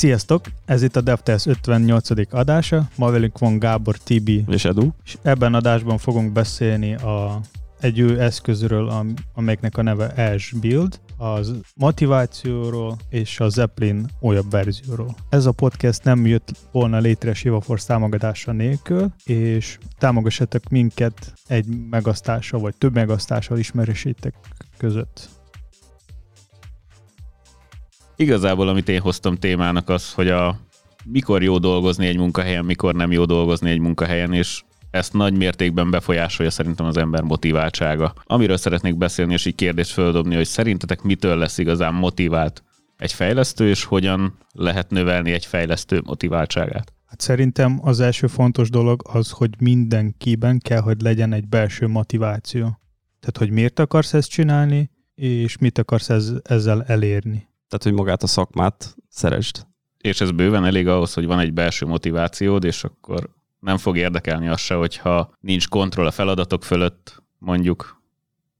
Sziasztok! Ez itt a DevTest 58. adása. Ma velünk van Gábor, Tibi és Edu. És ebben adásban fogunk beszélni a, egy ő eszközről, amelyeknek a neve Ash Build, az motivációról és a Zeppelin újabb verzióról. Ez a podcast nem jött volna létre Sivaforce támogatása nélkül, és támogassatok minket egy megasztással, vagy több megasztással ismerősítek között. Igazából, amit én hoztam témának az, hogy a mikor jó dolgozni egy munkahelyen, mikor nem jó dolgozni egy munkahelyen, és ezt nagy mértékben befolyásolja szerintem az ember motiváltsága. Amiről szeretnék beszélni, és így kérdést földobni, hogy szerintetek mitől lesz igazán motivált egy fejlesztő, és hogyan lehet növelni egy fejlesztő motiváltságát? Hát szerintem az első fontos dolog az, hogy mindenkiben kell, hogy legyen egy belső motiváció. Tehát, hogy miért akarsz ezt csinálni, és mit akarsz ez, ezzel elérni. Tehát, hogy magát a szakmát szeresd. És ez bőven elég ahhoz, hogy van egy belső motivációd, és akkor nem fog érdekelni az se, hogyha nincs kontroll a feladatok fölött, mondjuk.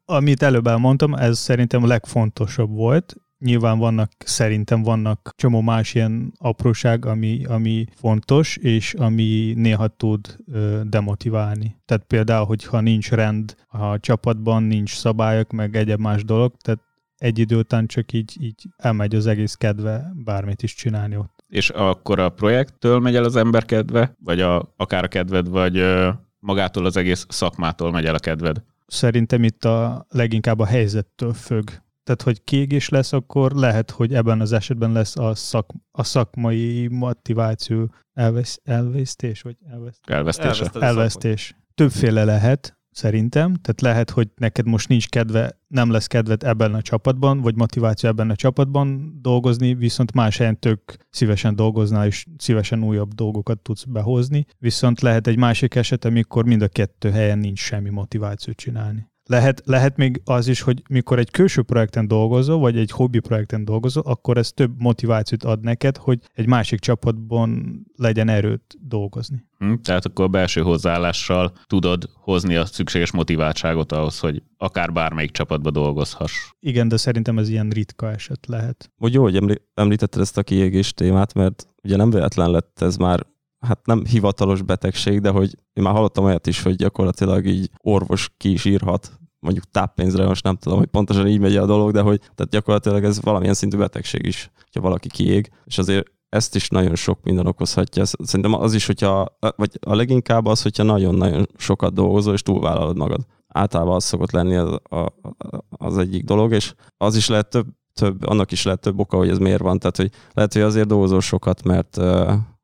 Amit előbb elmondtam, ez szerintem a legfontosabb volt. Nyilván vannak, szerintem vannak csomó más ilyen apróság, ami, ami fontos, és ami néha tud ö, demotiválni. Tehát például, hogyha nincs rend a csapatban, nincs szabályok, meg egyéb más dolog, tehát egy idő után csak így, így elmegy az egész kedve bármit is csinálni ott. És akkor a projekttől megy el az ember kedve, vagy a, akár a kedved, vagy magától az egész szakmától megy el a kedved? Szerintem itt a leginkább a helyzettől függ. Tehát, hogy kiégés lesz, akkor lehet, hogy ebben az esetben lesz a, szak, a szakmai motiváció elvesz, elvesztés, vagy elvesztés? Elvesztés. Elvesztés. Többféle lehet, szerintem. Tehát lehet, hogy neked most nincs kedve, nem lesz kedved ebben a csapatban, vagy motiváció ebben a csapatban dolgozni, viszont más helyen tök szívesen dolgoznál, és szívesen újabb dolgokat tudsz behozni. Viszont lehet egy másik eset, amikor mind a kettő helyen nincs semmi motiváció csinálni. Lehet, lehet még az is, hogy mikor egy külső projekten dolgozol, vagy egy hobbi projekten dolgozol, akkor ez több motivációt ad neked, hogy egy másik csapatban legyen erőt dolgozni. Hm, tehát akkor a belső hozzáállással tudod hozni a szükséges motiváltságot ahhoz, hogy akár bármelyik csapatba dolgozhass. Igen, de szerintem ez ilyen ritka eset lehet. Hogy jó, hogy említetted ezt a kiégés témát, mert ugye nem véletlen lett ez már hát nem hivatalos betegség, de hogy én már hallottam olyat is, hogy gyakorlatilag így orvos ki is írhat mondjuk táppénzre, most nem tudom, hogy pontosan így megy a dolog, de hogy tehát gyakorlatilag ez valamilyen szintű betegség is, hogyha valaki kiég, és azért ezt is nagyon sok minden okozhatja. Szerintem az is, hogyha, vagy a leginkább az, hogyha nagyon-nagyon sokat dolgozol, és túlvállalod magad. Általában az szokott lenni az, a, az egyik dolog, és az is lehet több, több, annak is lehet több oka, hogy ez miért van. Tehát, hogy lehet, hogy azért dolgozol sokat, mert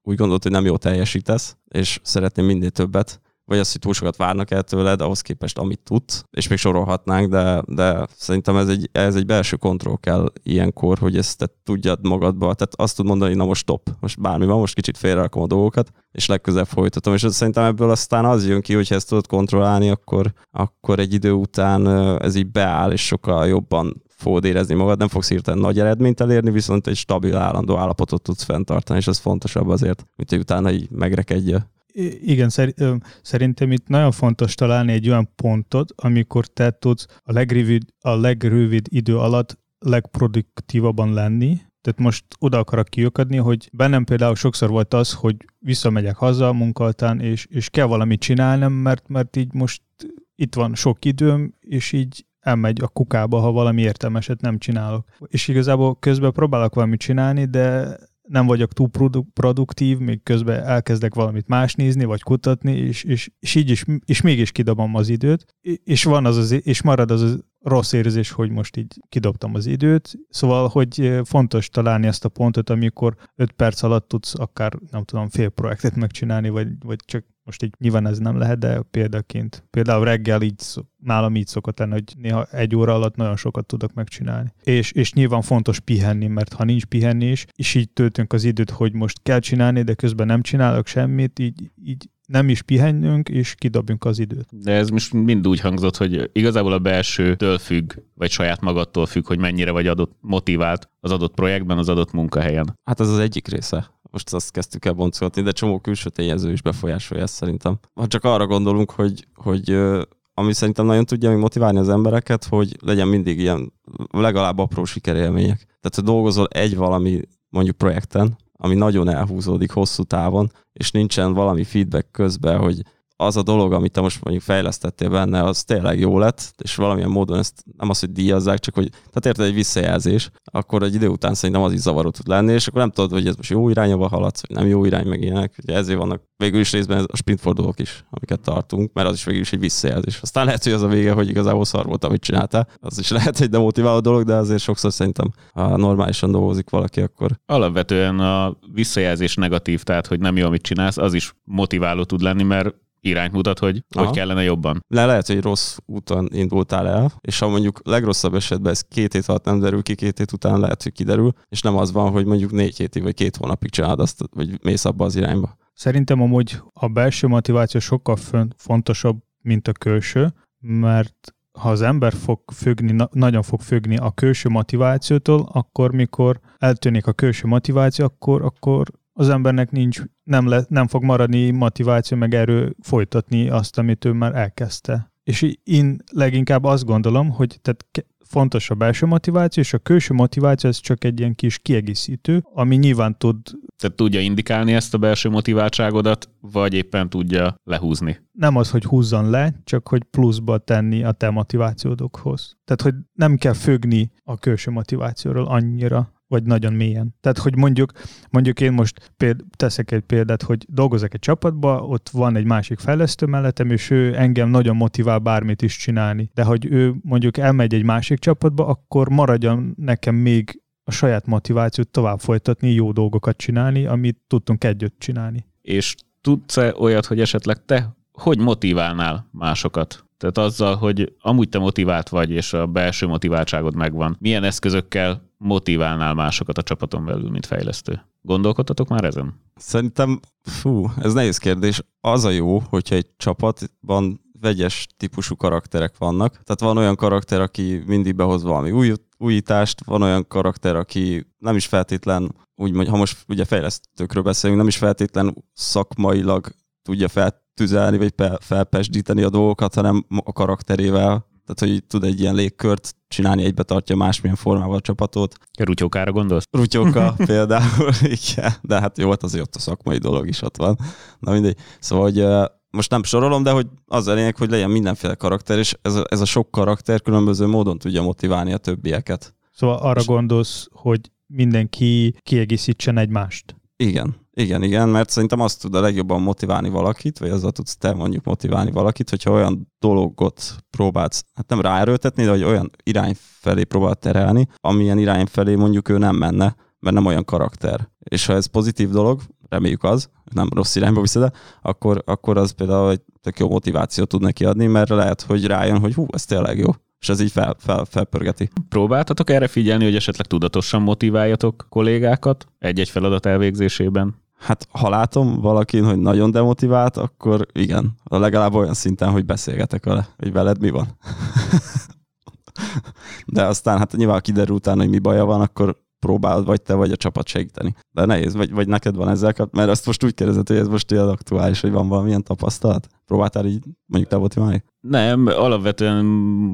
úgy gondolod, hogy nem jó teljesítesz, és szeretném minél többet, vagy az, hogy túl sokat várnak el tőled, ahhoz képest, amit tudsz, és még sorolhatnánk, de, de szerintem ez egy, ez egy belső kontroll kell ilyenkor, hogy ezt te tudjad magadba, tehát azt tud mondani, na most stop, most bármi van, most kicsit félrerakom a dolgokat, és legközelebb folytatom, és szerintem ebből aztán az jön ki, hogy ezt tudod kontrollálni, akkor, akkor egy idő után ez így beáll, és sokkal jobban fogod érezni magad, nem fogsz hirtelen nagy eredményt elérni, viszont egy stabil, állandó állapotot tudsz fenntartani, és ez fontosabb azért, mint hogy utána így megrekedje. Igen, szerintem itt nagyon fontos találni egy olyan pontot, amikor te tudsz a legrövid, a legrövid idő alatt legproduktívabban lenni, tehát most oda akarok kiöködni, hogy bennem például sokszor volt az, hogy visszamegyek haza a és, és kell valamit csinálnom, mert, mert így most itt van sok időm, és így elmegy a kukába, ha valami értelmeset nem csinálok. És igazából közben próbálok valamit csinálni, de nem vagyok túl produktív, még közben elkezdek valamit más nézni, vagy kutatni, és, és, és így is, és mégis kidobom az időt, és van az, az és marad az, az rossz érzés, hogy most így kidobtam az időt. Szóval, hogy fontos találni ezt a pontot, amikor 5 perc alatt tudsz akár, nem tudom, fél projektet megcsinálni, vagy, vagy csak most így nyilván ez nem lehet, de példaként. Például reggel így, nálam így szokott lenni, hogy néha egy óra alatt nagyon sokat tudok megcsinálni. És, és nyilván fontos pihenni, mert ha nincs pihenés, és így töltünk az időt, hogy most kell csinálni, de közben nem csinálok semmit, így, így nem is pihenjünk, és kidobjunk az időt. De ez most mind úgy hangzott, hogy igazából a belsőtől függ, vagy saját magadtól függ, hogy mennyire vagy adott motivált az adott projektben, az adott munkahelyen. Hát ez az egyik része most azt kezdtük el boncolgatni, de csomó külső tényező is befolyásolja ezt szerintem. Ha csak arra gondolunk, hogy, hogy ami szerintem nagyon tudja még motiválni az embereket, hogy legyen mindig ilyen legalább apró sikerélmények. Tehát, ha dolgozol egy valami mondjuk projekten, ami nagyon elhúzódik hosszú távon, és nincsen valami feedback közben, hogy az a dolog, amit te most mondjuk fejlesztettél benne, az tényleg jó lett, és valamilyen módon ezt nem az, hogy díjazzák, csak hogy, tehát érted egy visszajelzés, akkor egy idő után szerintem az is zavaró tud lenni, és akkor nem tudod, hogy ez most jó irányba haladsz, vagy nem jó irány, meg ilyenek. Ugye ezért vannak végül is részben a sprintfordulók is, amiket tartunk, mert az is végül is egy visszajelzés. Aztán lehet, hogy az a vége, hogy igazából szar volt, amit csináltál. Az is lehet egy demotiváló dolog, de azért sokszor szerintem, ha normálisan dolgozik valaki, akkor. Alapvetően a visszajelzés negatív, tehát hogy nem jó, amit csinálsz, az is motiváló tud lenni, mert irányt mutat, hogy Aha. hogy kellene jobban. Le lehet, hogy rossz úton indultál el, és ha mondjuk legrosszabb esetben ez két hét alatt nem derül ki, két hét után lehet, hogy kiderül, és nem az van, hogy mondjuk négy hétig vagy két hónapig csinálod azt, vagy mész abba az irányba. Szerintem amúgy a belső motiváció sokkal fontosabb, mint a külső, mert ha az ember fog függni, nagyon fog függni a külső motivációtól, akkor mikor eltűnik a külső motiváció, akkor, akkor az embernek nincs, nem, le, nem fog maradni motiváció, meg erő folytatni azt, amit ő már elkezdte. És én leginkább azt gondolom, hogy tehát fontos a belső motiváció, és a külső motiváció ez csak egy ilyen kis kiegészítő, ami nyilván tud... Tehát tudja indikálni ezt a belső motiváltságodat, vagy éppen tudja lehúzni? Nem az, hogy húzzon le, csak hogy pluszba tenni a te motivációdokhoz. Tehát, hogy nem kell függni a külső motivációról annyira, vagy nagyon mélyen. Tehát, hogy mondjuk, mondjuk én most péld, teszek egy példát, hogy dolgozok egy csapatba, ott van egy másik fejlesztő mellettem, és ő engem nagyon motivál bármit is csinálni. De hogy ő mondjuk elmegy egy másik csapatba, akkor maradjon nekem még a saját motivációt tovább folytatni, jó dolgokat csinálni, amit tudtunk együtt csinálni. És tudsz-e olyat, hogy esetleg te hogy motiválnál másokat? Tehát azzal, hogy amúgy te motivált vagy, és a belső motiváltságod megvan, milyen eszközökkel motiválnál másokat a csapaton belül, mint fejlesztő? Gondolkodtatok már ezen? Szerintem, fú, ez nehéz kérdés. Az a jó, hogyha egy csapatban vegyes típusú karakterek vannak. Tehát van olyan karakter, aki mindig behoz valami új, újítást, van olyan karakter, aki nem is feltétlen, úgy, ha most ugye fejlesztőkről beszélünk, nem is feltétlen szakmailag tudja feltüzelni, vagy felpesdíteni a dolgokat, hanem a karakterével tehát, hogy tud egy ilyen légkört csinálni, egybe tartja másmilyen formával a csapatot. Rutyókára gondolsz? Rutyóka például, igen. De hát jó, hát azért ott a szakmai dolog is ott van. Na mindegy. Szóval, hogy most nem sorolom, de hogy az a lényeg, hogy legyen mindenféle karakter, és ez a, ez a sok karakter különböző módon tudja motiválni a többieket. Szóval arra és... gondolsz, hogy mindenki kiegészítsen egymást? Igen, igen, igen, mert szerintem azt tud a legjobban motiválni valakit, vagy azzal tudsz te mondjuk motiválni valakit, hogyha olyan dologot próbálsz, hát nem ráerőltetni, de hogy olyan irány felé próbál terelni, amilyen irány felé mondjuk ő nem menne, mert nem olyan karakter. És ha ez pozitív dolog, reméljük az, nem rossz irányba viszed, akkor, akkor az például egy tök jó motivációt tud neki adni, mert lehet, hogy rájön, hogy hú, ez tényleg jó és ez így fel, fel, felpörgeti. Próbáltatok erre figyelni, hogy esetleg tudatosan motiváljatok kollégákat egy-egy feladat elvégzésében? Hát ha látom valakin, hogy nagyon demotivált, akkor igen, legalább olyan szinten, hogy beszélgetek vele, hogy veled mi van. De aztán hát nyilván kiderül utána, hogy mi baja van, akkor próbálod vagy te, vagy a csapat segíteni. De nehéz, vagy, vagy neked van ezzel kap, mert azt most úgy kérdezett, hogy ez most ilyen aktuális, hogy van valamilyen tapasztalat? Próbáltál így mondjuk te motiválni? Nem, alapvetően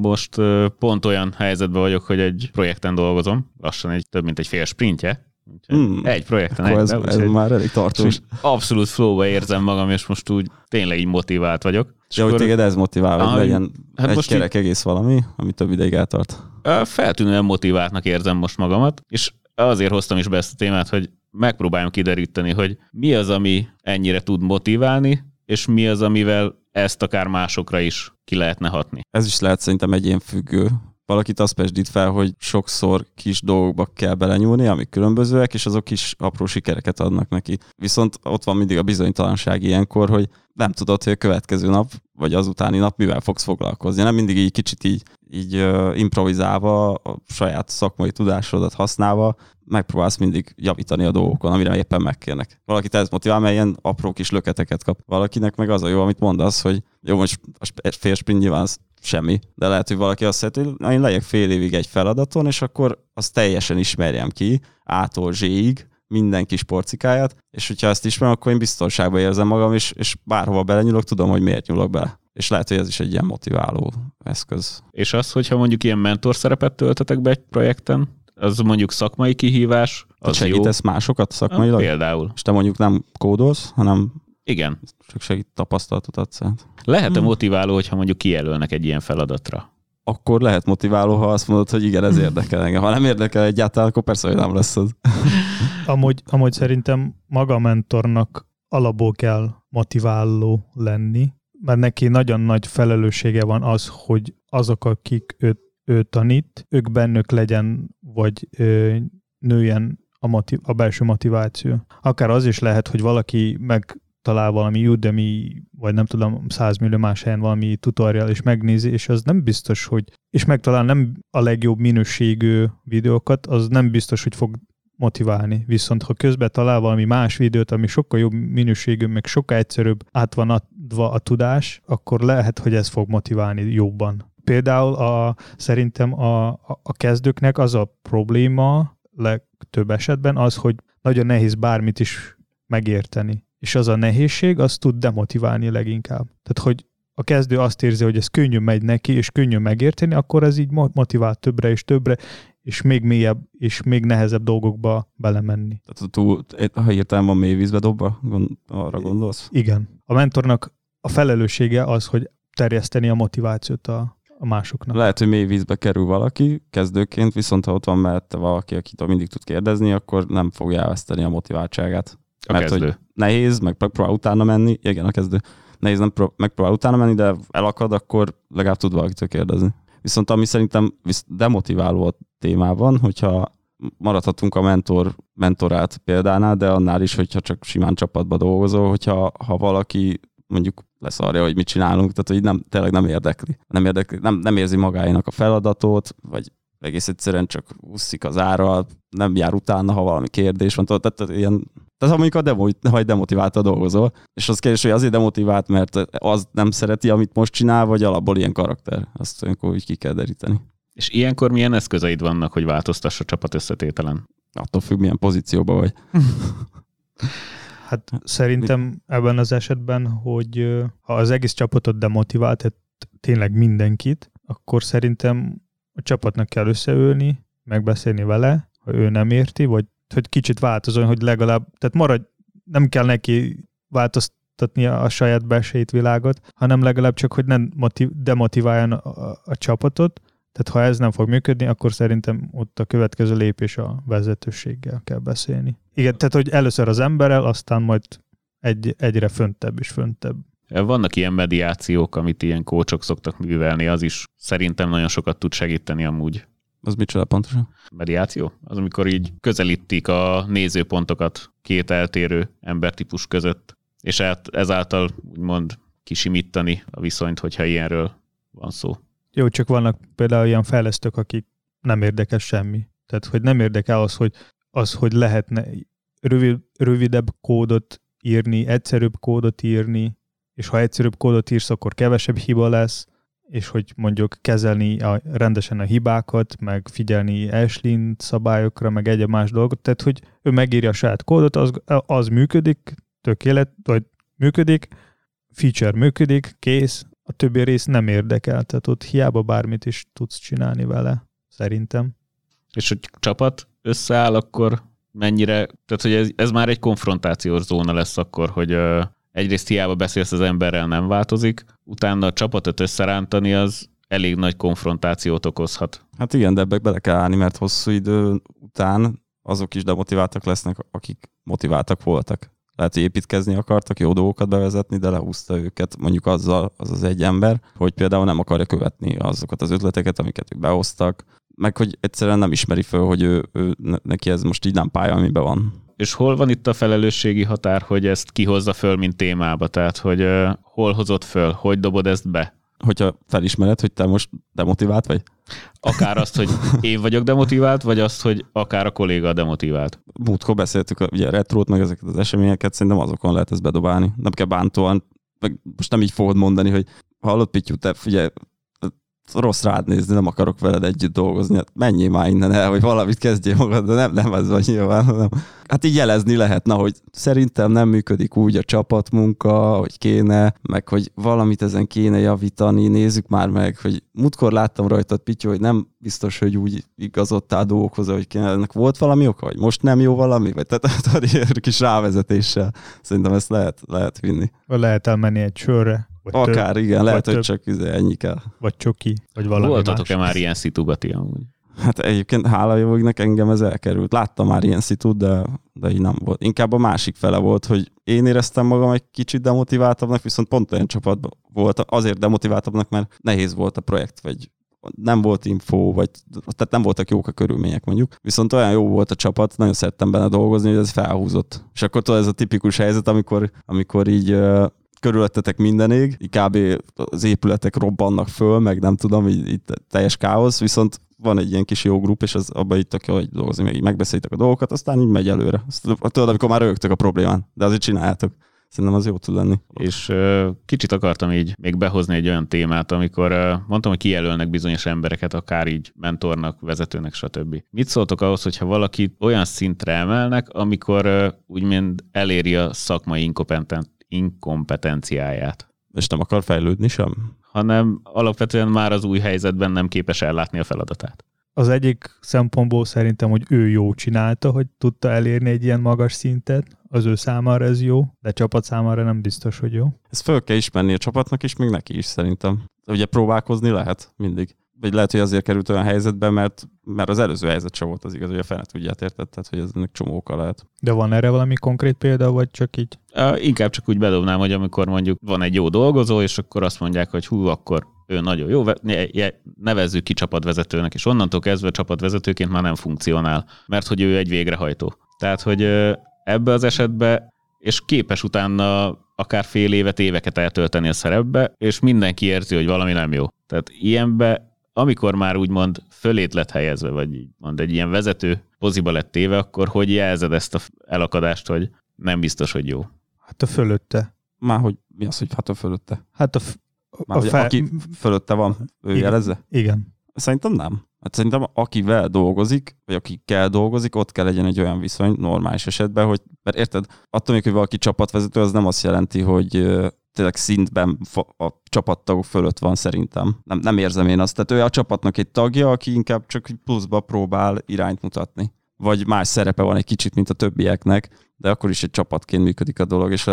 most pont olyan helyzetben vagyok, hogy egy projekten dolgozom, lassan egy több mint egy fél sprintje, Hmm. Egy projekten Akkor ez, ez már elég tartós. Abszolút flowba érzem magam, és most úgy tényleg így motivált vagyok. És De akkor... hogy téged ez motivál, hogy legyen hát egy most kerek így... egész valami, ami több ideig eltart? Feltűnően motiváltnak érzem most magamat, és azért hoztam is be ezt a témát, hogy megpróbáljam kideríteni, hogy mi az, ami ennyire tud motiválni, és mi az, amivel ezt akár másokra is ki lehetne hatni. Ez is lehet szerintem egyén függő, valakit azt pesdít fel, hogy sokszor kis dolgokba kell belenyúlni, amik különbözőek, és azok is apró sikereket adnak neki. Viszont ott van mindig a bizonytalanság ilyenkor, hogy nem tudod, hogy a következő nap, vagy az utáni nap mivel fogsz foglalkozni. Nem mindig így kicsit így, így improvizálva, a saját szakmai tudásodat használva, megpróbálsz mindig javítani a dolgokon, amire éppen megkérnek. Valakit ez motivál, mert ilyen apró kis löketeket kap. Valakinek meg az a jó, amit mondasz, hogy jó, most a fél sprint nyilván semmi, de lehet, hogy valaki azt szereti, hogy én legyek fél évig egy feladaton, és akkor azt teljesen ismerjem ki, ától zséig, minden kis porcikáját, és hogyha ezt ismerem, akkor én biztonságban érzem magam, és, és bárhova belenyúlok, tudom, hogy miért nyúlok bele. És lehet, hogy ez is egy ilyen motiváló eszköz. És az, hogyha mondjuk ilyen mentor szerepet töltetek be egy projekten, az mondjuk szakmai kihívás, Az segítesz másokat jó. szakmailag? Például. És te mondjuk nem kódolsz, hanem Igen. csak segít tapasztalatot adsz át. Lehet-e Hmm. motiváló, hogyha mondjuk kijelölnek egy ilyen feladatra? Akkor lehet motiváló, ha azt mondod, hogy igen, ez érdekel engem. Ha nem érdekel egyáltalán, akkor persze, hogy nem lesz az. Amúgy, amúgy szerintem maga mentornak alapból kell motiváló lenni, mert neki nagyon nagy felelőssége van az, hogy azok, akik őt, ő tanít, ők bennük legyen, vagy ö, nőjen a, motiv, a belső motiváció. Akár az is lehet, hogy valaki megtalál valami Udemy, vagy nem tudom, 100 millió más helyen valami tutorial, és megnézi, és az nem biztos, hogy, és megtalál nem a legjobb minőségű videókat, az nem biztos, hogy fog motiválni. Viszont ha közben talál valami más videót, ami sokkal jobb minőségű, meg sokkal egyszerűbb át van adva a tudás, akkor lehet, hogy ez fog motiválni jobban. Például a, szerintem a, a kezdőknek az a probléma legtöbb esetben az, hogy nagyon nehéz bármit is megérteni. És az a nehézség, az tud demotiválni leginkább. Tehát, hogy a kezdő azt érzi, hogy ez könnyű megy neki, és könnyű megérteni, akkor ez így mo- motivál többre és többre, és még mélyebb, és még nehezebb dolgokba belemenni. Tehát túl, ha hirtelen van mély vízbe dobva, gond, arra gondolsz? Igen. A mentornak a felelőssége az, hogy terjeszteni a motivációt a, a másoknak. Lehet, hogy mély vízbe kerül valaki kezdőként, viszont ha ott van mellette valaki, akitől mindig tud kérdezni, akkor nem fogja elveszteni a motiváltságát. A Mert kezdő. hogy nehéz, meg megpróbál utána menni, igen, a kezdő. Nehéz nem pró- megpróbál utána menni, de elakad, akkor legalább tud valakitől kérdezni. Viszont ami szerintem demotiváló a témában, hogyha maradhatunk a mentor, mentorát példánál, de annál is, hogyha csak simán csapatba dolgozol, hogyha ha valaki mondjuk leszarja, hogy mit csinálunk, tehát hogy nem, tényleg nem érdekli. Nem, érdekli, nem, nem érzi magáénak a feladatot, vagy egész egyszerűen csak úszik az ára, nem jár utána, ha valami kérdés van, tehát, tehát ilyen tehát ha mondjuk a demo, vagy demotiválta dolgozol, és az kérdés, hogy azért demotivált, mert az nem szereti, amit most csinál, vagy alapból ilyen karakter. Azt olyankor úgy ki kell deríteni. És ilyenkor milyen eszközeid vannak, hogy változtass a csapat összetételen? Attól függ, milyen pozícióban vagy. Hát szerintem ebben az esetben, hogy ha az egész csapatot demotivált, tehát tényleg mindenkit, akkor szerintem a csapatnak kell összeülni, megbeszélni vele, ha ő nem érti, vagy hogy kicsit változon, hogy legalább, tehát maradj, nem kell neki változtatni a saját belsejét világot, hanem legalább csak, hogy nem motiv, demotiváljon a, a, a csapatot, tehát ha ez nem fog működni, akkor szerintem ott a következő lépés a vezetőséggel kell beszélni. Igen, tehát hogy először az emberrel, aztán majd egy, egyre föntebb és föntebb. Vannak ilyen mediációk, amit ilyen kócsok szoktak művelni, az is szerintem nagyon sokat tud segíteni amúgy. Az micsoda pontosan? Mediáció? Az, amikor így közelítik a nézőpontokat két eltérő embertípus között, és ezáltal úgymond kisimítani a viszonyt, hogyha ilyenről van szó. Jó, csak vannak például ilyen fejlesztők, akik nem érdekes semmi. Tehát, hogy nem érdekel az, hogy, az, hogy lehetne rövid, rövidebb kódot írni, egyszerűbb kódot írni, és ha egyszerűbb kódot írsz, akkor kevesebb hiba lesz, és hogy mondjuk kezelni a, rendesen a hibákat, meg figyelni Ashley szabályokra, meg egyéb más dolgot, tehát hogy ő megírja a saját kódot, az, az működik, tökélet, vagy működik, feature működik, kész, a többi rész nem érdekel, tehát ott hiába bármit is tudsz csinálni vele, szerintem. És hogy csapat összeáll, akkor mennyire, tehát hogy ez, ez már egy konfrontációs zóna lesz akkor, hogy egyrészt hiába beszélsz az emberrel, nem változik, utána a csapatot összerántani az elég nagy konfrontációt okozhat. Hát igen, de ebbe bele kell állni, mert hosszú idő után azok is demotiváltak lesznek, akik motiváltak voltak. Lehet, hogy építkezni akartak, jó dolgokat bevezetni, de lehúzta őket mondjuk azzal az az egy ember, hogy például nem akarja követni azokat az ötleteket, amiket ők behoztak, meg hogy egyszerűen nem ismeri föl, hogy ő, ő, neki ez most így nem pálya, amiben van. És hol van itt a felelősségi határ, hogy ezt kihozza föl, mint témába? Tehát, hogy uh, hol hozott föl, hogy dobod ezt be? Hogyha felismered, hogy te most demotivált vagy? Akár azt, hogy én vagyok demotivált, vagy azt, hogy akár a kolléga demotivált. Múltkor beszéltük a, ugye retrót, meg ezeket az eseményeket, szerintem azokon lehet ezt bedobálni. Nem kell bántóan, meg most nem így fogod mondani, hogy hallott Pityu, te figyelj, rossz rád nézni, nem akarok veled együtt dolgozni, hát menjél már innen el, hogy valamit kezdjél magad, de nem, nem ez van nyilván, hanem hát így jelezni lehetne, hogy szerintem nem működik úgy a csapatmunka, hogy kéne, meg hogy valamit ezen kéne javítani, nézzük már meg, hogy múltkor láttam rajtad, Pityu, hogy nem biztos, hogy úgy igazodtál dolgokhoz, hogy kéne, ennek volt valami oka, vagy most nem jó valami, vagy tehát ilyen kis rávezetéssel szerintem ezt lehet, lehet vinni. Lehet elmenni egy sörre. Vagy Akár, több, igen, lehet, vagy hogy több. csak izé, ennyi kell. Vagy csoki, vagy valami Voltatok-e más. már ilyen szitubati amúgy? Hát egyébként hála jó égnek engem ez elkerült. Láttam már ilyen szitut, de, de így nem volt. Inkább a másik fele volt, hogy én éreztem magam egy kicsit demotiváltabbnak, viszont pont olyan csapatban volt, azért demotiváltabbnak, mert nehéz volt a projekt, vagy nem volt info, vagy tehát nem voltak jók a körülmények mondjuk. Viszont olyan jó volt a csapat, nagyon szerettem benne dolgozni, hogy ez felhúzott. És akkor tudod, ez a tipikus helyzet, amikor, amikor így körülöttetek mindenig, kb. az épületek robbannak föl, meg nem tudom, így, így teljes káosz, viszont van egy ilyen kis jó grup, és az abban itt tök jó, hogy dolgozni, meg így megbeszéljétek a dolgokat, aztán így megy előre. Azt, tudod, amikor már rögtök a problémán, de azért csináljátok. Szerintem az jó tud lenni. És kicsit akartam így még behozni egy olyan témát, amikor ö, mondtam, hogy kijelölnek bizonyos embereket, akár így mentornak, vezetőnek, stb. Mit szóltok ahhoz, hogyha valaki olyan szintre emelnek, amikor ö, úgymond eléri a szakmai inkompetenciáját? És nem akar fejlődni sem? hanem alapvetően már az új helyzetben nem képes ellátni a feladatát. Az egyik szempontból szerintem, hogy ő jó csinálta, hogy tudta elérni egy ilyen magas szintet, az ő számára ez jó, de csapat számára nem biztos, hogy jó. Ezt föl kell ismerni a csapatnak is, még neki is szerintem. Ugye próbálkozni lehet mindig. Vagy lehet, hogy azért került olyan helyzetbe, mert, mert az előző helyzet sem volt az igaz, hogy a fene tudját érted, tehát hogy ez ennek csomó oka lehet. De van erre valami konkrét példa, vagy csak így? Uh, inkább csak úgy bedobnám, hogy amikor mondjuk van egy jó dolgozó, és akkor azt mondják, hogy hú, akkor ő nagyon jó, nevezzük ki csapatvezetőnek, és onnantól kezdve csapatvezetőként már nem funkcionál, mert hogy ő egy végrehajtó. Tehát, hogy ebbe az esetbe, és képes utána akár fél évet, éveket eltölteni a szerepbe, és mindenki érzi, hogy valami nem jó. Tehát ilyenbe, amikor már úgymond fölét lett helyezve, vagy mond, egy ilyen vezető poziba lett téve, akkor hogy jelzed ezt a elakadást, hogy nem biztos, hogy jó. Hát a fölötte. Már hogy mi az, hogy hát a fölötte? Hát a, f- Már a hogy fel... aki fölötte van, ő Igen. jelezze? Igen. Szerintem nem. Hát szerintem akivel dolgozik, vagy akikkel dolgozik, ott kell legyen egy olyan viszony normális esetben, hogy, mert érted, attól még, hogy valaki csapatvezető, az nem azt jelenti, hogy tényleg szintben a csapattagok fölött van szerintem. Nem, nem érzem én azt. Tehát ő a csapatnak egy tagja, aki inkább csak pluszba próbál irányt mutatni. Vagy más szerepe van egy kicsit, mint a többieknek, de akkor is egy csapatként működik a dolog, és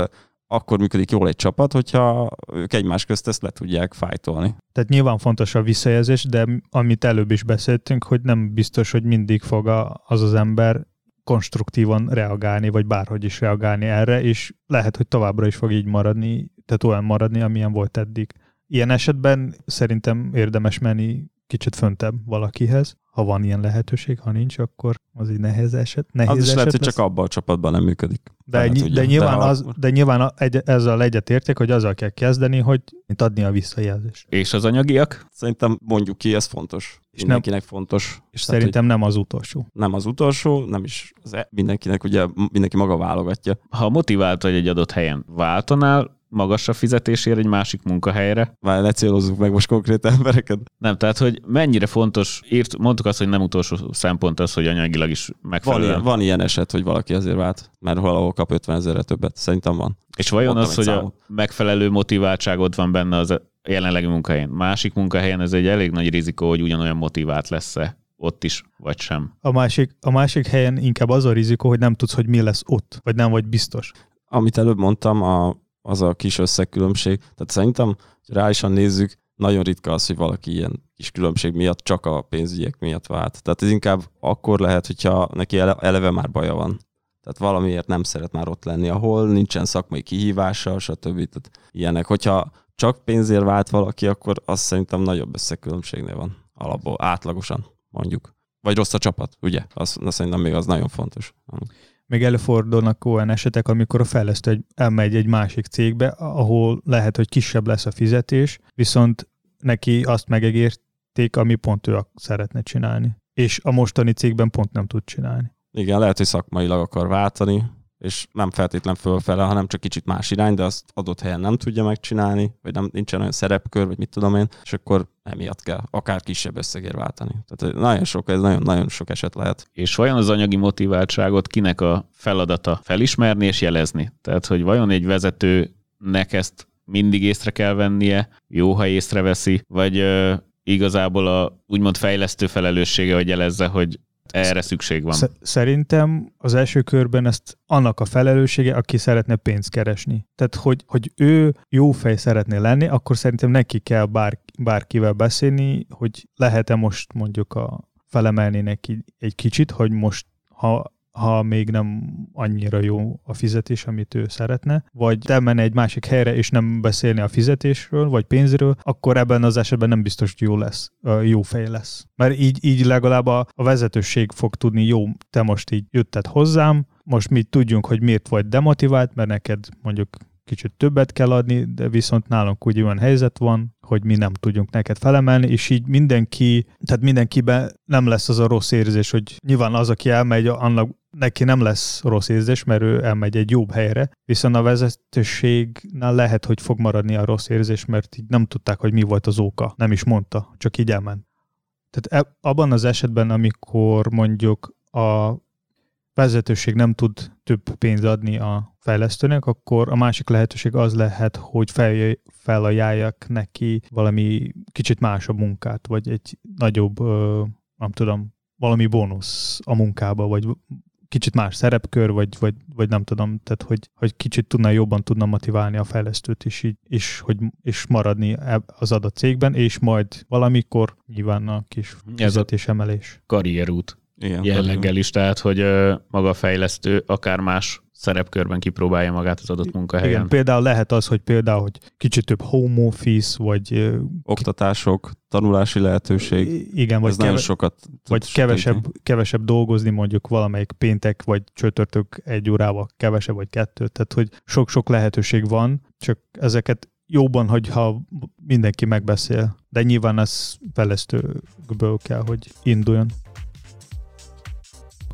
akkor működik jól egy csapat, hogyha ők egymás közt ezt le tudják fájtolni. Tehát nyilván fontos a visszajelzés, de amit előbb is beszéltünk, hogy nem biztos, hogy mindig fog az az ember konstruktívan reagálni, vagy bárhogy is reagálni erre, és lehet, hogy továbbra is fog így maradni, tehát olyan maradni, amilyen volt eddig. Ilyen esetben szerintem érdemes menni kicsit föntebb valakihez, ha van ilyen lehetőség, ha nincs, akkor az egy nehéz eset. Nehéz Az is eset lehet, hogy lesz. csak abban a csapatban nem működik. De, ny- tudja. de, nyilván, ha- az, de nyilván a- egy, ezzel egyetértek, hogy azzal kell kezdeni, hogy mint adni a visszajelzést. És az anyagiak? Szerintem mondjuk ki, ez fontos. És Mindenkinek fontos. És Tehát, szerintem nem az utolsó. nem az utolsó, nem is az e- mindenkinek, ugye mindenki maga válogatja. Ha motivált vagy egy adott helyen, váltanál magasabb fizetésért egy másik munkahelyre? Már ne célozzuk meg most konkrét embereket. Nem, tehát hogy mennyire fontos, írt, mondtuk azt, hogy nem utolsó szempont az, hogy anyagilag is Van megfelelően. ilyen, van ilyen eset, hogy valaki azért vált, mert valahol kap 50 ezerre többet. Szerintem van. És vajon Mondtam az, hogy a számot. megfelelő motiváltságod van benne az a jelenlegi munkahelyen. Másik munkahelyen ez egy elég nagy rizikó, hogy ugyanolyan motivált lesz-e ott is, vagy sem. A másik, a másik helyen inkább az a rizikó, hogy nem tudsz, hogy mi lesz ott, vagy nem vagy biztos. Amit előbb mondtam, a, az a kis összegkülönbség. Tehát szerintem, hogy reálisan nézzük, nagyon ritka az, hogy valaki ilyen kis különbség miatt csak a pénzügyek miatt vált. Tehát ez inkább akkor lehet, hogyha neki ele- eleve már baja van. Tehát valamiért nem szeret már ott lenni, ahol nincsen szakmai kihívása, stb. Tehát ilyenek. Hogyha csak pénzért vált valaki, akkor az szerintem nagyobb összekülönbségnél van. Alapból, átlagosan mondjuk. Vagy rossz a csapat, ugye? Az, az szerintem még az nagyon fontos. Még előfordulnak olyan esetek, amikor a fejlesztő egy, elmegy egy másik cégbe, ahol lehet, hogy kisebb lesz a fizetés, viszont neki azt megegérték, ami pont ő szeretne csinálni. És a mostani cégben pont nem tud csinálni. Igen, lehet, hogy szakmailag akar váltani, és nem feltétlen fölfele, hanem csak kicsit más irány, de azt adott helyen nem tudja megcsinálni, vagy nem, nincsen olyan szerepkör, vagy mit tudom én, és akkor emiatt kell akár kisebb összegért váltani. Tehát nagyon sok, ez nagyon-nagyon sok eset lehet. És vajon az anyagi motiváltságot kinek a feladata felismerni és jelezni? Tehát, hogy vajon egy vezetőnek ezt mindig észre kell vennie, jó, ha észreveszi, vagy ö, igazából a úgymond fejlesztő felelőssége, hogy jelezze, hogy erre szükség van. Szerintem az első körben ezt annak a felelőssége, aki szeretne pénzt keresni. Tehát, hogy, hogy ő jó fej szeretné lenni, akkor szerintem neki kell bár, bárkivel beszélni, hogy lehet-e most mondjuk a felemelni neki egy kicsit, hogy most ha ha még nem annyira jó a fizetés, amit ő szeretne, vagy elmenne egy másik helyre, és nem beszélni a fizetésről, vagy pénzről, akkor ebben az esetben nem biztos, hogy jó lesz, jó fej lesz. Mert így, így legalább a, a vezetőség fog tudni, jó, te most így jötted hozzám, most mi tudjunk, hogy miért vagy demotivált, mert neked mondjuk kicsit többet kell adni, de viszont nálunk úgy olyan helyzet van, hogy mi nem tudjunk neked felemelni, és így mindenki, tehát mindenkiben nem lesz az a rossz érzés, hogy nyilván az, aki elmegy, annak neki nem lesz rossz érzés, mert ő elmegy egy jobb helyre, viszont a vezetőségnál lehet, hogy fog maradni a rossz érzés, mert így nem tudták, hogy mi volt az oka. Nem is mondta, csak így elment. Tehát e, abban az esetben, amikor mondjuk a vezetőség nem tud több pénzt adni a fejlesztőnek, akkor a másik lehetőség az lehet, hogy fel, felajánljak neki valami kicsit másabb munkát, vagy egy nagyobb, nem tudom, valami bónusz a munkába, vagy kicsit más szerepkör, vagy, vagy, vagy nem tudom, tehát hogy, hogy kicsit tudna jobban tudna motiválni a fejlesztőt is, így, és, hogy, és maradni az adott cégben, és majd valamikor nyilván a kis emelés. Karrierút. Igen, jelleggel is, tehát hogy maga a fejlesztő akár más szerepkörben kipróbálja magát az adott munkahelyen. Igen, például lehet az, hogy például, hogy kicsit több home office, vagy... Oktatások, tanulási lehetőség. Igen, vagy, Ez keve- sokat vagy kevesebb, kevesebb dolgozni, mondjuk valamelyik péntek, vagy csütörtök egy órával kevesebb, vagy kettő. Tehát, hogy sok-sok lehetőség van, csak ezeket jóban, hogyha mindenki megbeszél. De nyilván ez fejlesztőből kell, hogy induljon.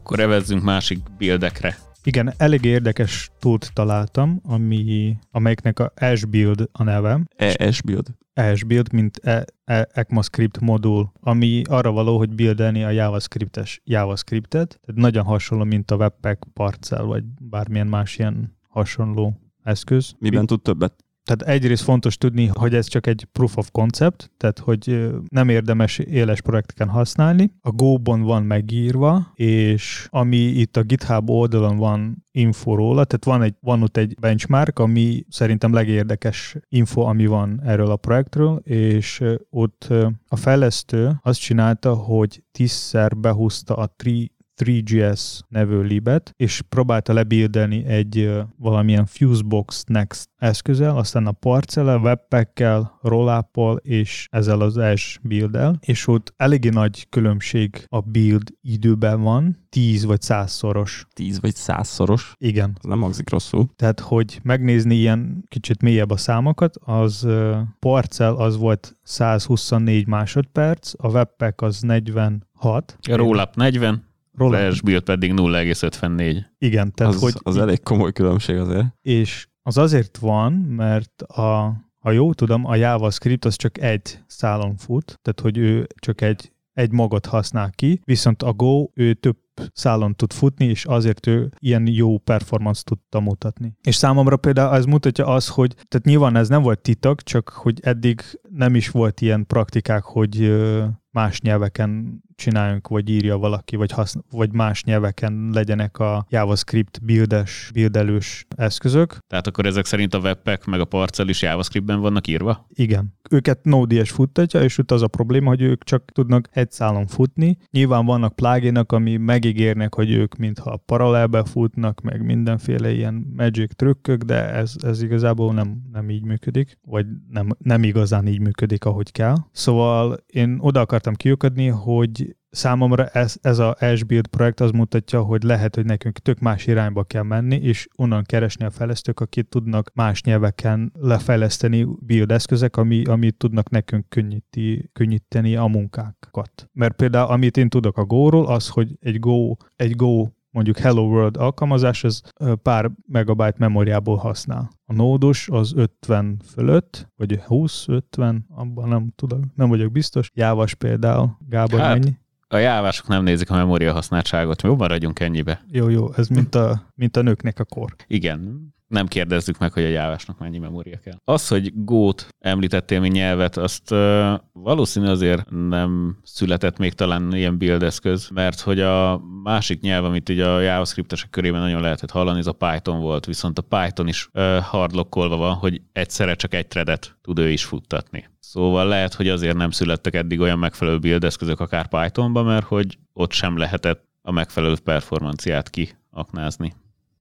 Akkor evezzünk másik bildekre. Igen, elég érdekes tót találtam, ami, amelyiknek a Build a neve. ESBuild. ESBuild, mint e, e, ECMAScript modul, ami arra való, hogy buildelni a JavaScript-es JavaScript-et. Tehát nagyon hasonló, mint a Webpack, Parcel, vagy bármilyen más ilyen hasonló eszköz. Miben tud többet? Tehát egyrészt fontos tudni, hogy ez csak egy proof of concept, tehát hogy nem érdemes éles projekteken használni. A Go-ban van megírva, és ami itt a GitHub oldalon van info róla, tehát van, egy, van ott egy benchmark, ami szerintem legérdekes info, ami van erről a projektről, és ott a fejlesztő azt csinálta, hogy tízszer behúzta a tri 3GS nevű libet, és próbálta lebildelni egy valamilyen Fusebox Next eszközzel, aztán a Parcella, Webpack-kel, Rollup-ol és ezzel az S build és ott eléggé nagy különbség a build időben van, 10 vagy 100 szoros. 10 vagy 100 szoros? Igen. Ez nem hangzik rosszul. Tehát, hogy megnézni ilyen kicsit mélyebb a számokat, az uh, Parcel az volt 124 másodperc, a Webpack az 46. A Rollup 40. Flash build pedig 0,54. Igen, tehát az, hogy... Az elég komoly különbség azért. És az azért van, mert a, ha jól tudom, a JavaScript az csak egy szálon fut, tehát hogy ő csak egy, egy magot használ ki, viszont a Go ő több szálon tud futni, és azért ő ilyen jó performance tudta mutatni. És számomra például ez mutatja az, hogy, tehát nyilván ez nem volt titok, csak hogy eddig nem is volt ilyen praktikák, hogy más nyelveken csináljunk, vagy írja valaki, vagy, haszn- vagy más nyelveken legyenek a JavaScript buildes, buildelős eszközök. Tehát akkor ezek szerint a webpack meg a parcel is JavaScriptben vannak írva? Igen. Őket Node.js futtatja, és ott az a probléma, hogy ők csak tudnak egy szálon futni. Nyilván vannak pluginok, ami megígérnek, hogy ők mintha paralelbe futnak, meg mindenféle ilyen magic trükkök, de ez, ez igazából nem, nem így működik, vagy nem, nem igazán így működik, ahogy kell. Szóval én oda akartam kiukadni, hogy számomra ez, ez a S-Build projekt az mutatja, hogy lehet, hogy nekünk tök más irányba kell menni, és onnan keresni a fejlesztők, akik tudnak más nyelveken lefejleszteni build eszközök, ami, amit tudnak nekünk könnyíti, könnyíteni a munkákat. Mert például, amit én tudok a Go-ról, az, hogy egy Go, egy Go mondjuk Hello World alkalmazás, ez pár megabyte memóriából használ. A nódus az 50 fölött, vagy 20-50, abban nem tudom, nem vagyok biztos. Jávas például, Gábor hát, mennyi? A jávások nem nézik a memória használtságot, mi maradjunk ennyibe. Jó, jó, ez mint a, mint a nőknek a kor. Igen, nem kérdezzük meg, hogy a jávásnak mennyi memória kell. Az, hogy Gót említettél, mint nyelvet, azt uh, valószínű azért nem született még talán ilyen build eszköz, mert hogy a másik nyelv, amit így a JavaScript-esek körében nagyon lehetett hallani, ez a Python volt, viszont a Python is uh, hardlockolva van, hogy egyszerre csak egy threadet tud ő is futtatni. Szóval lehet, hogy azért nem születtek eddig olyan megfelelő build eszközök akár Pythonba, mert hogy ott sem lehetett a megfelelő performanciát kiaknázni.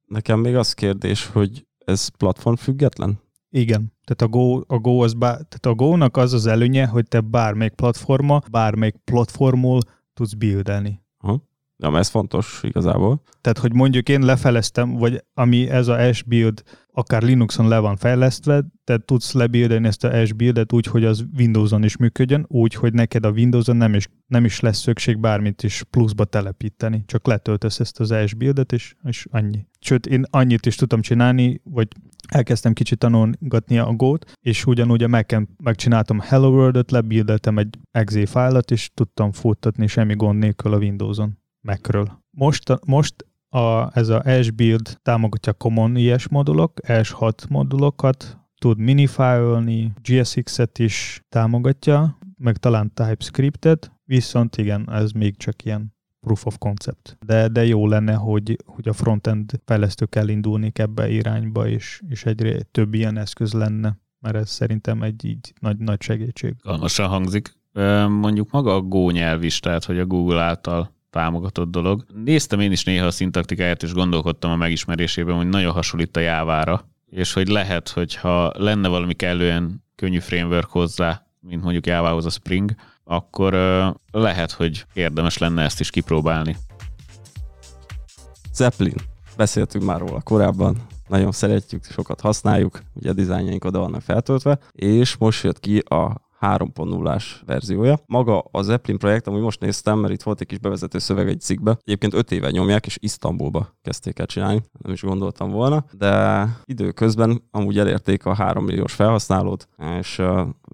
Nekem még az kérdés, hogy ez platform független? Igen. Tehát a Go, a Go az bár, tehát a Go-nak az az előnye, hogy te bármelyik platforma, bármelyik platformul tudsz buildelni. Aha. Ja, ez fontos igazából. Tehát, hogy mondjuk én lefeleztem, vagy ami ez a S-build akár Linuxon le van fejlesztve, te tudsz lebuildeni ezt a S-buildet úgy, hogy az Windowson is működjön, úgy, hogy neked a Windowson nem is, nem is lesz szükség bármit is pluszba telepíteni. Csak letöltesz ezt az S-buildet, és, és annyi. Sőt, én annyit is tudtam csinálni, vagy elkezdtem kicsit tanulgatni a Go-t, és ugyanúgy a mac megcsináltam Hello World-ot, lebuildeltem egy exe fájlat, és tudtam futtatni semmi gond nélkül a Windowson. Macről. Most, most a, ez a S-Build támogatja Common IS modulok, S6 modulokat, tud minifile GSX-et is támogatja, meg talán TypeScript-et, viszont igen, ez még csak ilyen proof of concept. De, de jó lenne, hogy, hogy a frontend fejlesztők elindulnék ebbe irányba, és, és egyre több ilyen eszköz lenne, mert ez szerintem egy így nagy, nagy segítség. Galmasan hangzik. Mondjuk maga a Go nyelv is, tehát hogy a Google által támogatott dolog. Néztem én is néha a szintaktikáját, és gondolkodtam a megismerésében, hogy nagyon hasonlít a jávára, és hogy lehet, hogyha lenne valami kellően könnyű framework hozzá, mint mondjuk jávához a Spring, akkor lehet, hogy érdemes lenne ezt is kipróbálni. Zeppelin. Beszéltünk már róla korábban, nagyon szeretjük, sokat használjuk, ugye a dizájnjaink oda vannak feltöltve, és most jött ki a 3.0-ás verziója. Maga az Zeppelin projekt, ami most néztem, mert itt volt egy kis bevezető szöveg egy cikkbe, egyébként 5 éve nyomják, és Isztambulba kezdték el csinálni, nem is gondoltam volna, de időközben amúgy elérték a 3 milliós felhasználót, és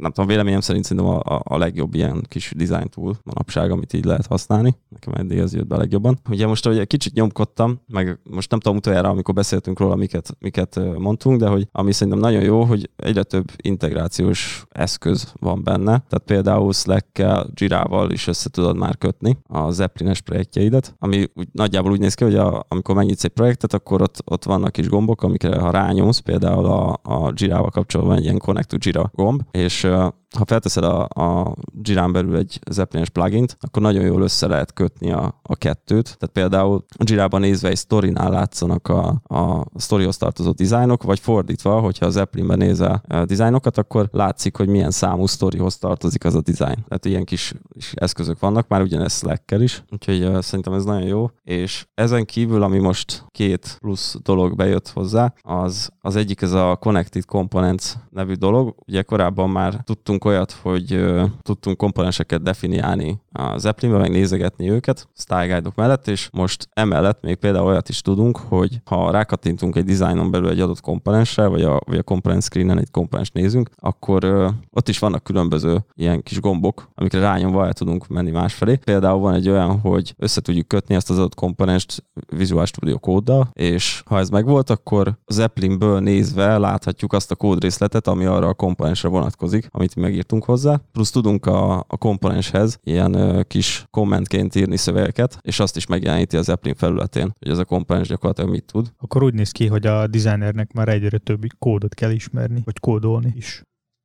nem tudom, véleményem szerint szerintem a, a, legjobb ilyen kis design tool manapság, amit így lehet használni. Nekem eddig ez jött be legjobban. Ugye most, hogy egy kicsit nyomkodtam, meg most nem tudom utoljára, amikor beszéltünk róla, miket, miket mondtunk, de hogy ami szerintem nagyon jó, hogy egyre több integrációs eszköz van benne. Tehát például Slack-kel, Jira-val is össze tudod már kötni a Zeppelin-es projektjeidet, ami úgy, nagyjából úgy néz ki, hogy a, amikor megnyitsz egy projektet, akkor ott, ott vannak kis gombok, amikre ha rányomsz, például a, a Jira-val kapcsolatban egy ilyen Connect to Jira gomb, és sure ha felteszed a, a Jirán belül egy Zeppelin-es plugint, akkor nagyon jól össze lehet kötni a, a kettőt. Tehát például a Jirában nézve egy sztorinál látszanak a, a sztorihoz tartozó dizájnok, vagy fordítva, hogyha a Zeppelinben nézel a dizájnokat, akkor látszik, hogy milyen számú sztorihoz tartozik az a dizájn. Tehát ilyen kis, kis eszközök vannak, már ugyanez slack is, úgyhogy uh, szerintem ez nagyon jó. És ezen kívül, ami most két plusz dolog bejött hozzá, az, az egyik ez a Connected Components nevű dolog. Ugye korábban már tudtunk csináltunk olyat, hogy uh, tudtunk komponenseket definiálni a Zeppelinbe, meg nézegetni őket style mellett, és most emellett még például olyat is tudunk, hogy ha rákattintunk egy dizájnon belül egy adott komponensre, vagy a, vagy a component screenen egy komponens nézünk, akkor uh, ott is vannak különböző ilyen kis gombok, amikre rányomva el tudunk menni másfelé. Például van egy olyan, hogy össze tudjuk kötni ezt az adott komponenst Visual Studio kóddal, és ha ez megvolt, akkor Zeppelinből nézve láthatjuk azt a kódrészletet, ami arra a komponensre vonatkozik, amit mi megírtunk hozzá, plusz tudunk a, a komponenshez ilyen ö, kis kommentként írni szövegeket, és azt is megjeleníti az Zeppelin felületén, hogy ez a komponens gyakorlatilag mit tud. Akkor úgy néz ki, hogy a designernek már egyre több kódot kell ismerni, vagy kódolni is.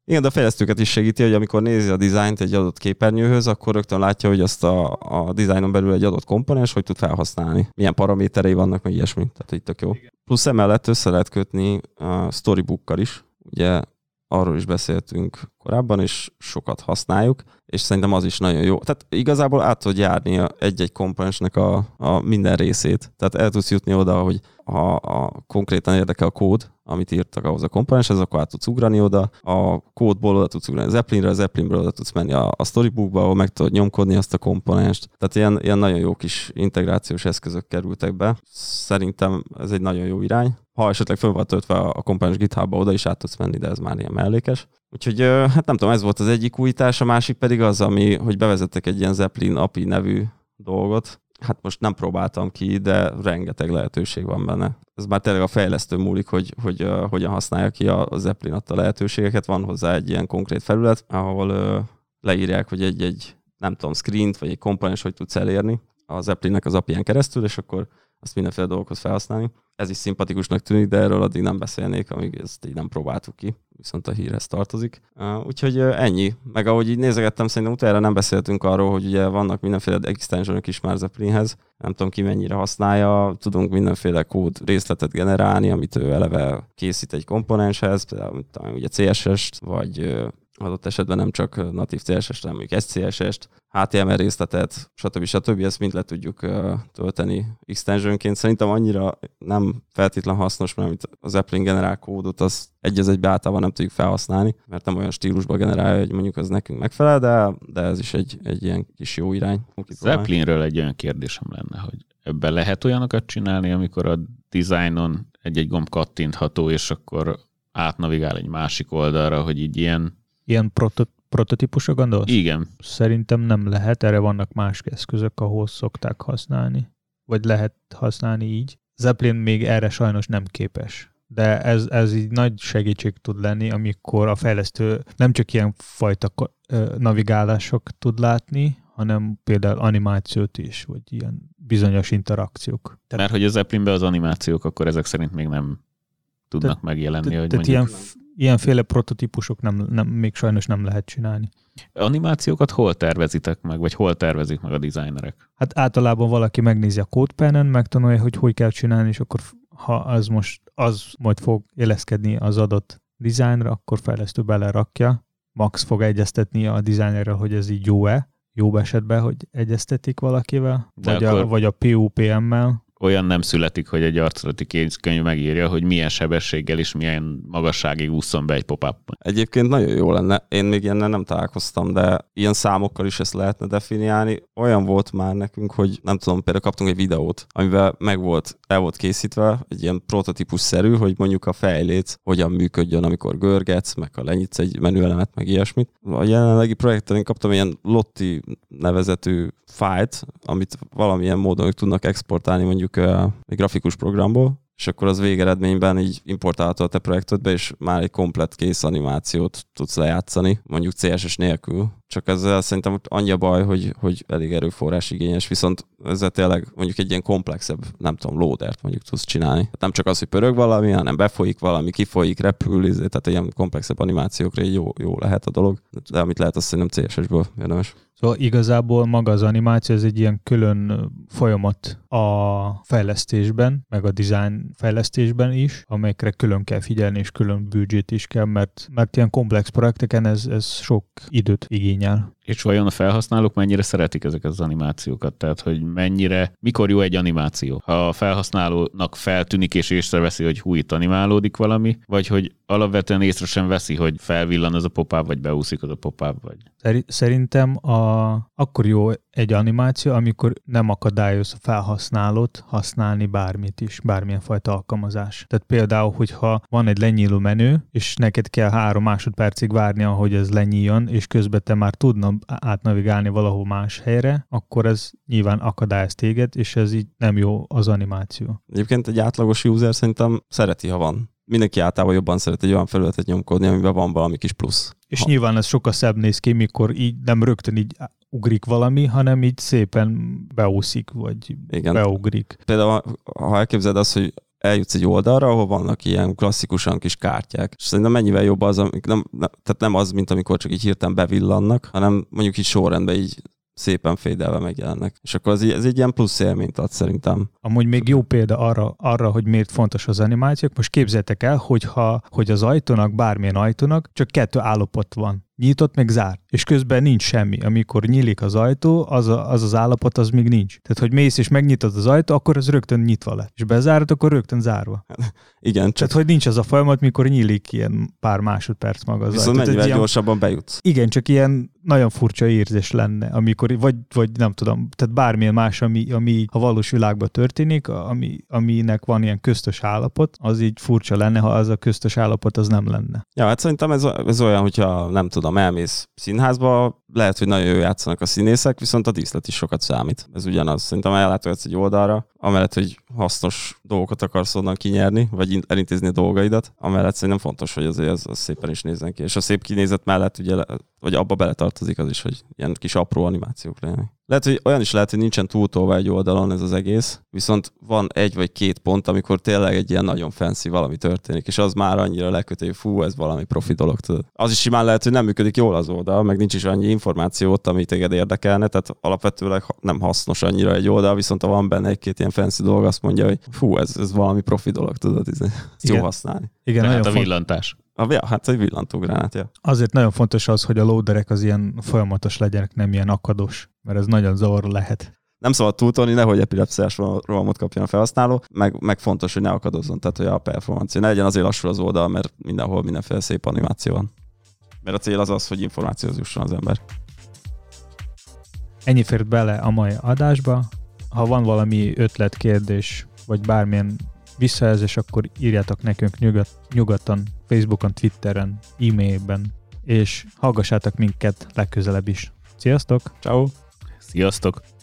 Igen, de a fejlesztőket is segíti, hogy amikor nézi a dizájnt egy adott képernyőhöz, akkor rögtön látja, hogy azt a, a dizájnon belül egy adott komponens, hogy tud felhasználni. Milyen paraméterei vannak, meg ilyesmi. Tehát itt tök jó. Plusz emellett össze lehet kötni a storybookkal is. Ugye arról is beszéltünk korábban, és sokat használjuk, és szerintem az is nagyon jó. Tehát igazából át tud járni egy-egy komponensnek a, a minden részét. Tehát el tudsz jutni oda, hogy ha a konkrétan érdekel a kód, amit írtak ahhoz a komponenshez, akkor át tudsz ugrani oda, a kódból oda tudsz ugrani az Zeppelinre, az Zeppelinből oda tudsz menni a, a storybookba, ahol meg tudod nyomkodni azt a komponenst. Tehát ilyen, ilyen nagyon jó kis integrációs eszközök kerültek be. Szerintem ez egy nagyon jó irány. Ha esetleg föl van töltve a komponens GitHubba, oda is át tudsz menni, de ez már ilyen mellékes. Úgyhogy hát nem tudom, ez volt az egyik újítás, a másik pedig az, ami, hogy bevezettek egy ilyen Zeppelin API nevű dolgot, hát most nem próbáltam ki, de rengeteg lehetőség van benne. Ez már tényleg a fejlesztő múlik, hogy, hogy uh, hogyan használja ki a, Zeppelin adta lehetőségeket. Van hozzá egy ilyen konkrét felület, ahol leírják, hogy egy-egy, nem tudom, screen-t vagy egy komponens hogy tudsz elérni a Zeppelinnek az API-en keresztül, és akkor azt mindenféle dolgokhoz felhasználni. Ez is szimpatikusnak tűnik, de erről addig nem beszélnék, amíg ezt így nem próbáltuk ki, viszont a hírhez tartozik. Úgyhogy ennyi. Meg ahogy így nézegettem, szerintem utána nem beszéltünk arról, hogy ugye vannak mindenféle extensionok is már Zeppelinhez. Nem tudom ki mennyire használja, tudunk mindenféle kód részletet generálni, amit ő eleve készít egy komponenshez, például ugye CSS-t, vagy adott esetben nem csak natív CSS-t, hanem mondjuk SCSS-t, HTML részletet, stb. stb. Ezt mind le tudjuk tölteni extensionként. Szerintem annyira nem feltétlen hasznos, mert amit az Appling generál kódot, az egy az egybe általában nem tudjuk felhasználni, mert nem olyan stílusban generálja, hogy mondjuk az nekünk megfelel, de, de ez is egy, egy ilyen kis jó irány. Zeppelinről egy olyan kérdésem lenne, hogy ebben lehet olyanokat csinálni, amikor a designon egy-egy gomb kattintható, és akkor átnavigál egy másik oldalra, hogy így ilyen Ilyen proto- prototípusra gondolsz? Igen. Szerintem nem lehet, erre vannak más eszközök, ahol szokták használni. Vagy lehet használni így. Zeppelin még erre sajnos nem képes. De ez, ez így nagy segítség tud lenni, amikor a fejlesztő nem csak ilyen fajta navigálások tud látni, hanem például animációt is, vagy ilyen bizonyos interakciók. Tehát, Mert hogy az Zeppelinben az animációk akkor ezek szerint még nem tudnak te, megjelenni. Te, hogy tehát mondjuk... ilyen ilyenféle prototípusok nem, nem, még sajnos nem lehet csinálni. Animációkat hol tervezitek meg, vagy hol tervezik meg a designerek? Hát általában valaki megnézi a CodePen-en, megtanulja, hogy hogy kell csinálni, és akkor ha az most az majd fog éleszkedni az adott dizájnra, akkor fejlesztő belerakja. Max fog egyeztetni a designerrel, hogy ez így jó-e, jó esetben, hogy egyeztetik valakivel, De vagy, akkor... a, vagy a PUPM-mel, olyan nem születik, hogy egy arculati kézkönyv megírja, hogy milyen sebességgel és milyen magasságig úszom be egy pop -up. Egyébként nagyon jó lenne. Én még ilyennel nem találkoztam, de ilyen számokkal is ezt lehetne definiálni. Olyan volt már nekünk, hogy nem tudom, például kaptunk egy videót, amivel meg volt, el volt készítve, egy ilyen prototípus-szerű, hogy mondjuk a fejléc hogyan működjön, amikor görgetsz, meg ha lenyitsz egy menüelemet, meg ilyesmit. A jelenlegi projekten én kaptam ilyen Lotti nevezetű fájlt, amit valamilyen módon tudnak exportálni mondjuk egy grafikus programból, és akkor az végeredményben így importálható a te projektedbe, és már egy komplet kész animációt tudsz lejátszani, mondjuk CSS nélkül. Csak ezzel szerintem annyi a baj, hogy, hogy elég erőforrás igényes, viszont ezzel tényleg mondjuk egy ilyen komplexebb, nem tudom, loadert mondjuk tudsz csinálni. Nem csak az, hogy pörög valami, hanem befolyik valami, kifolyik, repül, izé, tehát ilyen komplexebb animációkra jó, jó lehet a dolog. De amit lehet, azt szerintem CSS-ből érdemes. Szóval igazából maga az animáció, ez egy ilyen külön folyamat a fejlesztésben, meg a design fejlesztésben is, amelyekre külön kell figyelni, és külön budget is kell, mert, mert ilyen komplex projekteken ez, ez sok időt igényel. És vajon a felhasználók mennyire szeretik ezeket az animációkat? Tehát, hogy mennyire, mikor jó egy animáció? Ha a felhasználónak feltűnik és észreveszi, hogy hú, itt animálódik valami, vagy hogy alapvetően észre sem veszi, hogy felvillan az a popáb, vagy beúszik az a popáb, vagy... Szerintem a, akkor jó egy animáció, amikor nem akadályoz a felhasználót használni bármit is, bármilyen fajta alkalmazás. Tehát például, hogyha van egy lenyíló menü, és neked kell három másodpercig várni, ahogy ez lenyíljon, és közben te már tudna átnavigálni valahol más helyre, akkor ez nyilván akadályoz téged, és ez így nem jó az animáció. Egyébként egy átlagos user szerintem szereti, ha van mindenki általában jobban szeret egy olyan felületet nyomkodni, amiben van valami kis plusz. És ha. nyilván ez sokkal szebb néz ki, mikor így nem rögtön így ugrik valami, hanem így szépen beúszik, vagy Igen. beugrik. Például, ha elképzeled azt, hogy eljutsz egy oldalra, ahol vannak ilyen klasszikusan kis kártyák. És szerintem mennyivel jobb az, amik nem, nem, tehát nem az, mint amikor csak így hirtelen bevillannak, hanem mondjuk így sorrendben így szépen fédelve megjelennek. És akkor ez, ez egy ilyen plusz élményt ad szerintem. Amúgy még jó példa arra, arra, hogy miért fontos az animációk. Most képzeljétek el, hogyha, hogy az ajtónak, bármilyen ajtónak csak kettő állapot van. Nyitott meg zár, és közben nincs semmi. Amikor nyílik az ajtó, az, a, az az állapot az még nincs. Tehát, hogy mész és megnyitod az ajtó, akkor az rögtön nyitva lett. És bezárod, akkor rögtön zárva. Igen, csak Tehát, hogy nincs az a folyamat, mikor nyílik ilyen pár másodperc maga az viszont ajtó. Mennyivel gyorsabban bejutsz. igen, csak ilyen nagyon furcsa érzés lenne, amikor, vagy, vagy nem tudom, tehát bármilyen más, ami, ami a valós világban történik, ami, aminek van ilyen köztös állapot, az így furcsa lenne, ha az a köztös állapot az nem lenne. Ja, hát szerintem ez, ez olyan, hogyha nem tudom, elmész színházba, lehet, hogy nagyon jó játszanak a színészek, viszont a díszlet is sokat számít. Ez ugyanaz. Szerintem ellátogatsz egy oldalra, amellett, hogy hasznos dolgokat akarsz onnan kinyerni, vagy in- elintézni a dolgaidat, amellett szerintem fontos, hogy azért az, az szépen is nézzen ki. És a szép kinézet mellett ugye, vagy abba beletartozik az is, hogy ilyen kis apró animációk legyenek. Lehet, hogy olyan is lehet, hogy nincsen túltolva egy oldalon ez az egész, viszont van egy vagy két pont, amikor tényleg egy ilyen nagyon fancy valami történik, és az már annyira lekötő, hogy fú, ez valami profi dolog, tudod. Az is simán lehet, hogy nem működik jól az oldal, meg nincs is annyi információ ott, ami téged érdekelne, tehát alapvetőleg nem hasznos annyira egy oldal, viszont ha van benne egy-két ilyen fancy dolog, azt mondja, hogy fú, ez, ez valami profi dolog, tudod, ez, jó használni. Igen, Tehát nagyon a font, villantás. A, ja, hát egy villantógránát, ja. azért nagyon fontos az, hogy a loaderek az ilyen folyamatos legyenek, nem ilyen akados, mert ez nagyon zavaró lehet. nem szabad túltolni, nehogy epilepsziás rohamot kapjon a felhasználó, meg, meg fontos, hogy ne akadozzon, tehát hogy a performancia ne legyen azért lassul az oldal, mert mindenhol mindenféle szép animáció van. Mert a cél az az, hogy információhoz jusson az ember. Ennyi fért bele a mai adásba. Ha van valami ötlet, kérdés, vagy bármilyen visszajelzés, akkor írjátok nekünk nyugat, nyugodtan Facebookon, Twitteren, e-mailben, és hallgassátok minket legközelebb is. Sziasztok! Ciao. Sziasztok!